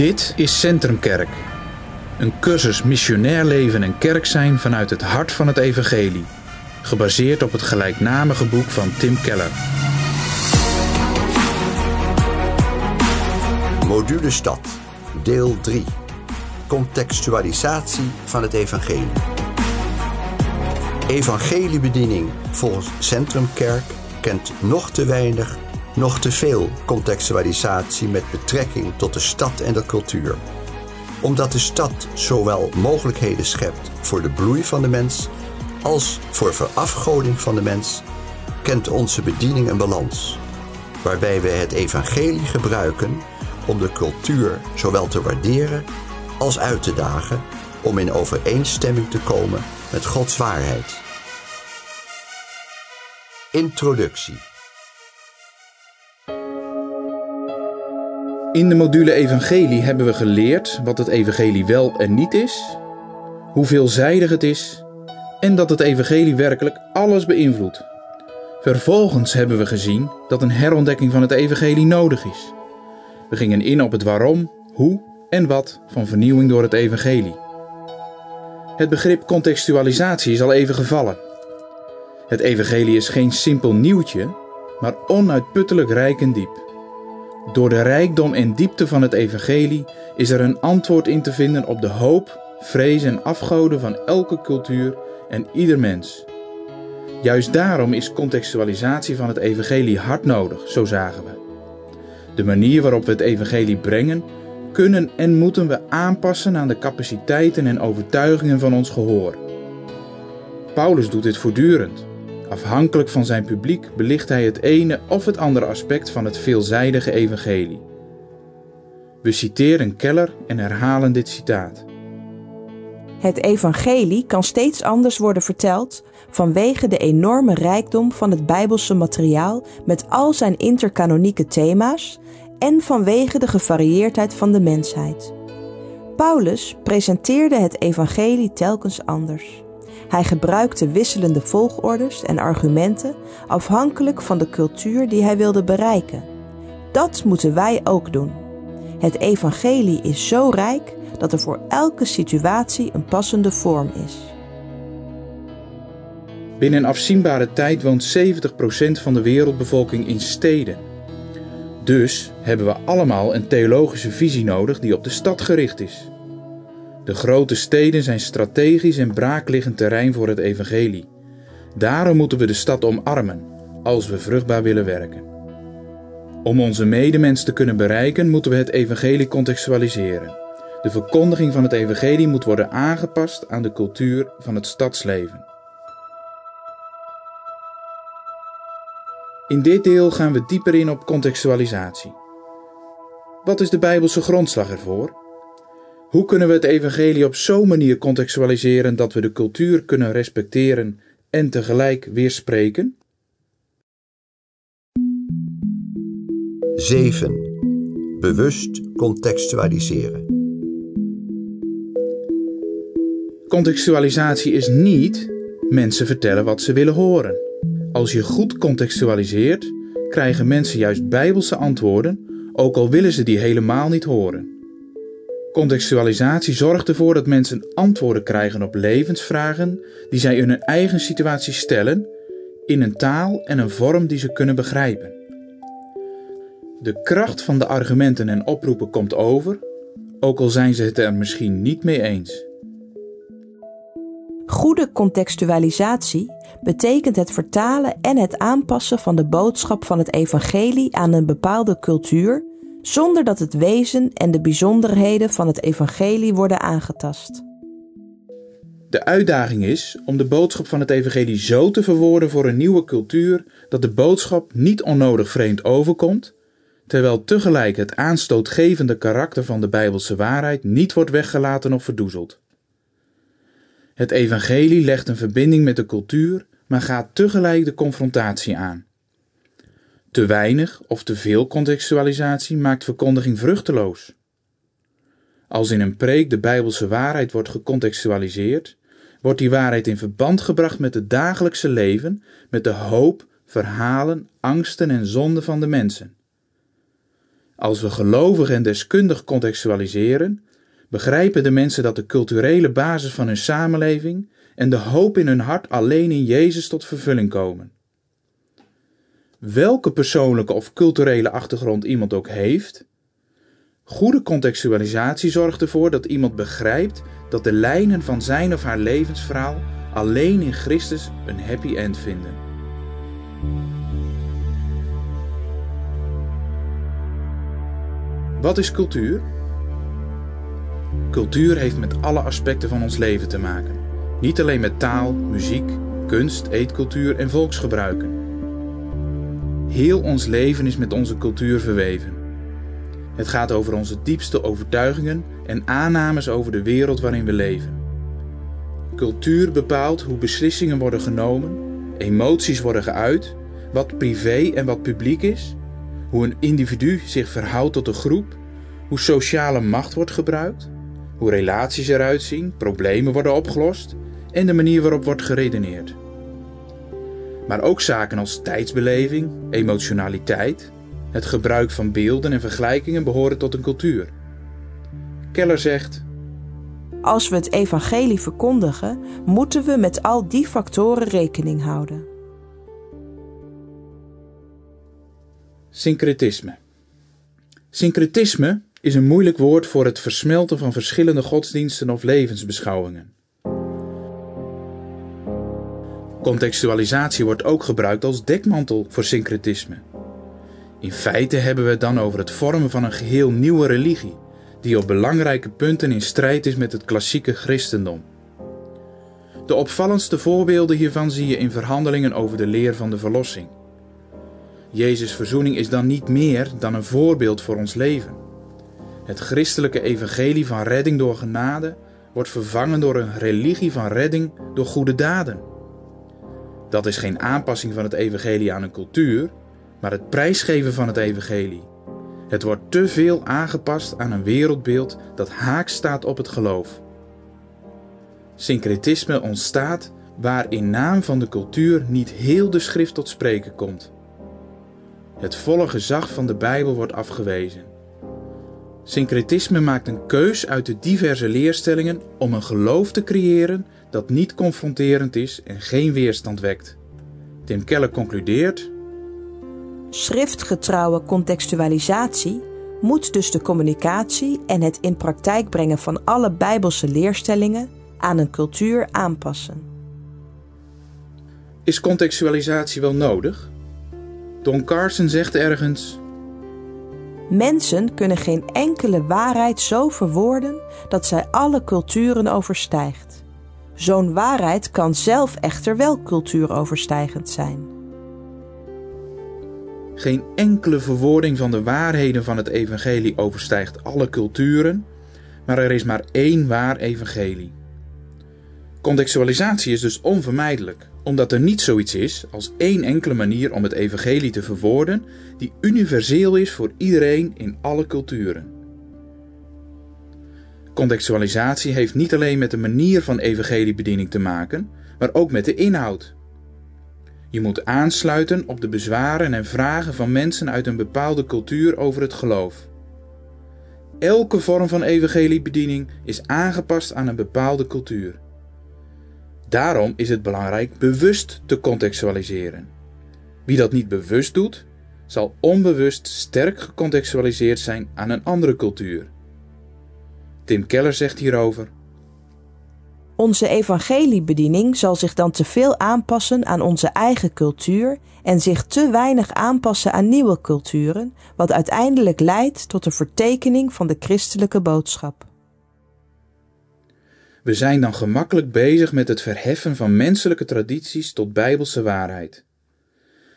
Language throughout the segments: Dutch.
Dit is Centrumkerk. Een cursus missionair leven en kerk zijn vanuit het hart van het evangelie. Gebaseerd op het gelijknamige boek van Tim Keller. Module Stad, deel 3. Contextualisatie van het evangelie. Evangeliebediening volgens Centrumkerk kent nog te weinig, nog te veel contextualisatie met betrekking tot de stad en de cultuur. Omdat de stad zowel mogelijkheden schept voor de bloei van de mens als voor verafgoding van de mens, kent onze bediening een balans, waarbij we het evangelie gebruiken om de cultuur zowel te waarderen als uit te dagen om in overeenstemming te komen met Gods waarheid. Introductie In de module Evangelie hebben we geleerd wat het Evangelie wel en niet is, hoe veelzijdig het is en dat het Evangelie werkelijk alles beïnvloedt. Vervolgens hebben we gezien dat een herontdekking van het Evangelie nodig is. We gingen in op het waarom, hoe en wat van vernieuwing door het Evangelie. Het begrip contextualisatie is al even gevallen. Het Evangelie is geen simpel nieuwtje, maar onuitputtelijk rijk en diep. Door de rijkdom en diepte van het Evangelie is er een antwoord in te vinden op de hoop, vrees en afgoden van elke cultuur en ieder mens. Juist daarom is contextualisatie van het Evangelie hard nodig, zo zagen we. De manier waarop we het Evangelie brengen, kunnen en moeten we aanpassen aan de capaciteiten en overtuigingen van ons gehoor. Paulus doet dit voortdurend. Afhankelijk van zijn publiek belicht hij het ene of het andere aspect van het veelzijdige evangelie. We citeren Keller en herhalen dit citaat. Het evangelie kan steeds anders worden verteld vanwege de enorme rijkdom van het bijbelse materiaal met al zijn intercanonieke thema's en vanwege de gevarieerdheid van de mensheid. Paulus presenteerde het evangelie telkens anders. Hij gebruikte wisselende volgordes en argumenten afhankelijk van de cultuur die hij wilde bereiken. Dat moeten wij ook doen. Het evangelie is zo rijk dat er voor elke situatie een passende vorm is. Binnen een afzienbare tijd woont 70% van de wereldbevolking in steden. Dus hebben we allemaal een theologische visie nodig die op de stad gericht is. De grote steden zijn strategisch en braakliggend terrein voor het evangelie. Daarom moeten we de stad omarmen, als we vruchtbaar willen werken. Om onze medemens te kunnen bereiken, moeten we het evangelie contextualiseren. De verkondiging van het evangelie moet worden aangepast aan de cultuur van het stadsleven. In dit deel gaan we dieper in op contextualisatie. Wat is de Bijbelse grondslag ervoor? Hoe kunnen we het evangelie op zo'n manier contextualiseren dat we de cultuur kunnen respecteren en tegelijk weerspreken? 7. Bewust contextualiseren. Contextualisatie is niet mensen vertellen wat ze willen horen. Als je goed contextualiseert, krijgen mensen juist bijbelse antwoorden, ook al willen ze die helemaal niet horen. Contextualisatie zorgt ervoor dat mensen antwoorden krijgen op levensvragen die zij in hun eigen situatie stellen, in een taal en een vorm die ze kunnen begrijpen. De kracht van de argumenten en oproepen komt over, ook al zijn ze het er misschien niet mee eens. Goede contextualisatie betekent het vertalen en het aanpassen van de boodschap van het evangelie aan een bepaalde cultuur zonder dat het wezen en de bijzonderheden van het evangelie worden aangetast. De uitdaging is om de boodschap van het evangelie zo te verwoorden voor een nieuwe cultuur dat de boodschap niet onnodig vreemd overkomt, terwijl tegelijk het aanstootgevende karakter van de bijbelse waarheid niet wordt weggelaten of verdoezeld. Het evangelie legt een verbinding met de cultuur, maar gaat tegelijk de confrontatie aan. Te weinig of te veel contextualisatie maakt verkondiging vruchteloos. Als in een preek de Bijbelse waarheid wordt gecontextualiseerd, wordt die waarheid in verband gebracht met het dagelijkse leven, met de hoop, verhalen, angsten en zonden van de mensen. Als we gelovig en deskundig contextualiseren, begrijpen de mensen dat de culturele basis van hun samenleving en de hoop in hun hart alleen in Jezus tot vervulling komen. Welke persoonlijke of culturele achtergrond iemand ook heeft, goede contextualisatie zorgt ervoor dat iemand begrijpt dat de lijnen van zijn of haar levensverhaal alleen in Christus een happy end vinden. Wat is cultuur? Cultuur heeft met alle aspecten van ons leven te maken. Niet alleen met taal, muziek, kunst, eetcultuur en volksgebruiken. Heel ons leven is met onze cultuur verweven. Het gaat over onze diepste overtuigingen en aannames over de wereld waarin we leven. Cultuur bepaalt hoe beslissingen worden genomen, emoties worden geuit, wat privé en wat publiek is, hoe een individu zich verhoudt tot een groep, hoe sociale macht wordt gebruikt, hoe relaties eruit zien, problemen worden opgelost en de manier waarop wordt geredeneerd. Maar ook zaken als tijdsbeleving, emotionaliteit, het gebruik van beelden en vergelijkingen behoren tot een cultuur. Keller zegt: Als we het evangelie verkondigen, moeten we met al die factoren rekening houden. Syncretisme. Syncretisme is een moeilijk woord voor het versmelten van verschillende godsdiensten of levensbeschouwingen. Contextualisatie wordt ook gebruikt als dekmantel voor syncretisme. In feite hebben we het dan over het vormen van een geheel nieuwe religie, die op belangrijke punten in strijd is met het klassieke christendom. De opvallendste voorbeelden hiervan zie je in verhandelingen over de leer van de verlossing. Jezus' verzoening is dan niet meer dan een voorbeeld voor ons leven. Het christelijke evangelie van redding door genade wordt vervangen door een religie van redding door goede daden. Dat is geen aanpassing van het evangelie aan een cultuur, maar het prijsgeven van het evangelie. Het wordt te veel aangepast aan een wereldbeeld dat haaks staat op het geloof. Syncretisme ontstaat waar in naam van de cultuur niet heel de schrift tot spreken komt. Het volle gezag van de Bijbel wordt afgewezen. Syncretisme maakt een keus uit de diverse leerstellingen om een geloof te creëren dat niet confronterend is en geen weerstand wekt. Tim Keller concludeert: Schriftgetrouwe contextualisatie moet dus de communicatie en het in praktijk brengen van alle Bijbelse leerstellingen aan een cultuur aanpassen. Is contextualisatie wel nodig? Don Carson zegt ergens: Mensen kunnen geen enkele waarheid zo verwoorden dat zij alle culturen overstijgt. Zo'n waarheid kan zelf echter wel cultuuroverstijgend zijn. Geen enkele verwoording van de waarheden van het evangelie overstijgt alle culturen, maar er is maar één waar evangelie. Contextualisatie is dus onvermijdelijk, omdat er niet zoiets is als één enkele manier om het evangelie te verwoorden die universeel is voor iedereen in alle culturen. Contextualisatie heeft niet alleen met de manier van evangeliebediening te maken, maar ook met de inhoud. Je moet aansluiten op de bezwaren en vragen van mensen uit een bepaalde cultuur over het geloof. Elke vorm van evangeliebediening is aangepast aan een bepaalde cultuur. Daarom is het belangrijk bewust te contextualiseren. Wie dat niet bewust doet, zal onbewust sterk gecontextualiseerd zijn aan een andere cultuur. Tim Keller zegt hierover: Onze evangeliebediening zal zich dan te veel aanpassen aan onze eigen cultuur en zich te weinig aanpassen aan nieuwe culturen, wat uiteindelijk leidt tot een vertekening van de christelijke boodschap. We zijn dan gemakkelijk bezig met het verheffen van menselijke tradities tot bijbelse waarheid.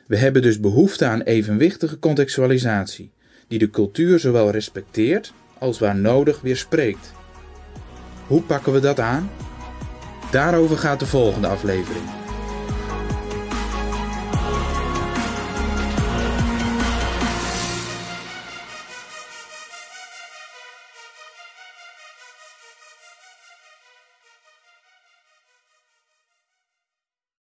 We hebben dus behoefte aan evenwichtige contextualisatie, die de cultuur zowel respecteert als waar nodig weerspreekt. Hoe pakken we dat aan? Daarover gaat de volgende aflevering.